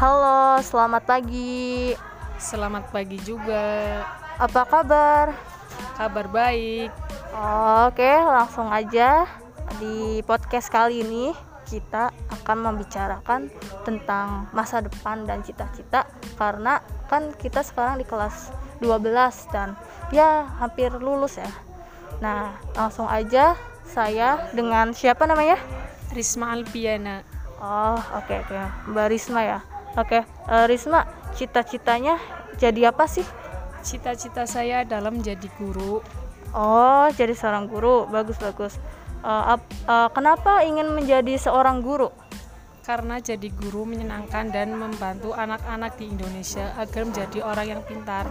Halo, selamat pagi. Selamat pagi juga. Apa kabar? Kabar baik. Oke, langsung aja di podcast kali ini kita akan membicarakan tentang masa depan dan cita-cita karena kan kita sekarang di kelas 12 dan ya hampir lulus ya. Nah, langsung aja saya dengan siapa namanya? Risma Alpiana. Oh, oke oke. Mbak Risma ya. Oke, eh, Risma, cita-citanya jadi apa sih? Cita-cita saya adalah menjadi guru. Oh, jadi seorang guru. Bagus bagus. Eh, ap- eh, kenapa ingin menjadi seorang guru? Karena jadi guru menyenangkan dan membantu anak-anak di Indonesia agar menjadi orang yang pintar.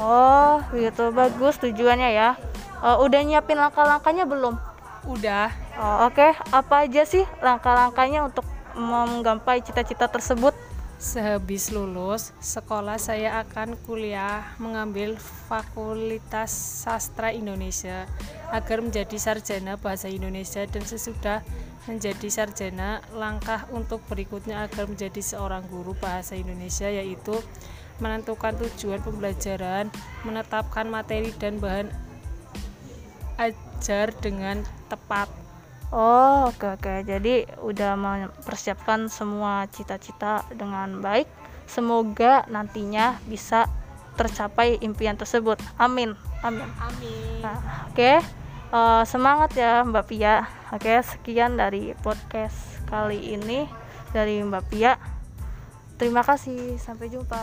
Oh, begitu bagus tujuannya ya. Eh, udah nyiapin langkah-langkahnya belum? Udah, Oh, Oke, apa aja sih langkah-langkahnya untuk menggapai cita-cita tersebut? Sehabis lulus sekolah saya akan kuliah mengambil Fakultas Sastra Indonesia agar menjadi sarjana bahasa Indonesia dan sesudah menjadi sarjana langkah untuk berikutnya agar menjadi seorang guru bahasa Indonesia yaitu menentukan tujuan pembelajaran, menetapkan materi dan bahan ajar dengan tepat. Oh, oke oke. Jadi udah mempersiapkan semua cita-cita dengan baik. Semoga nantinya bisa tercapai impian tersebut. Amin. Amin. Amin. Nah, oke. Eh, semangat ya Mbak Pia. Oke, sekian dari podcast kali ini dari Mbak Pia. Terima kasih. Sampai jumpa.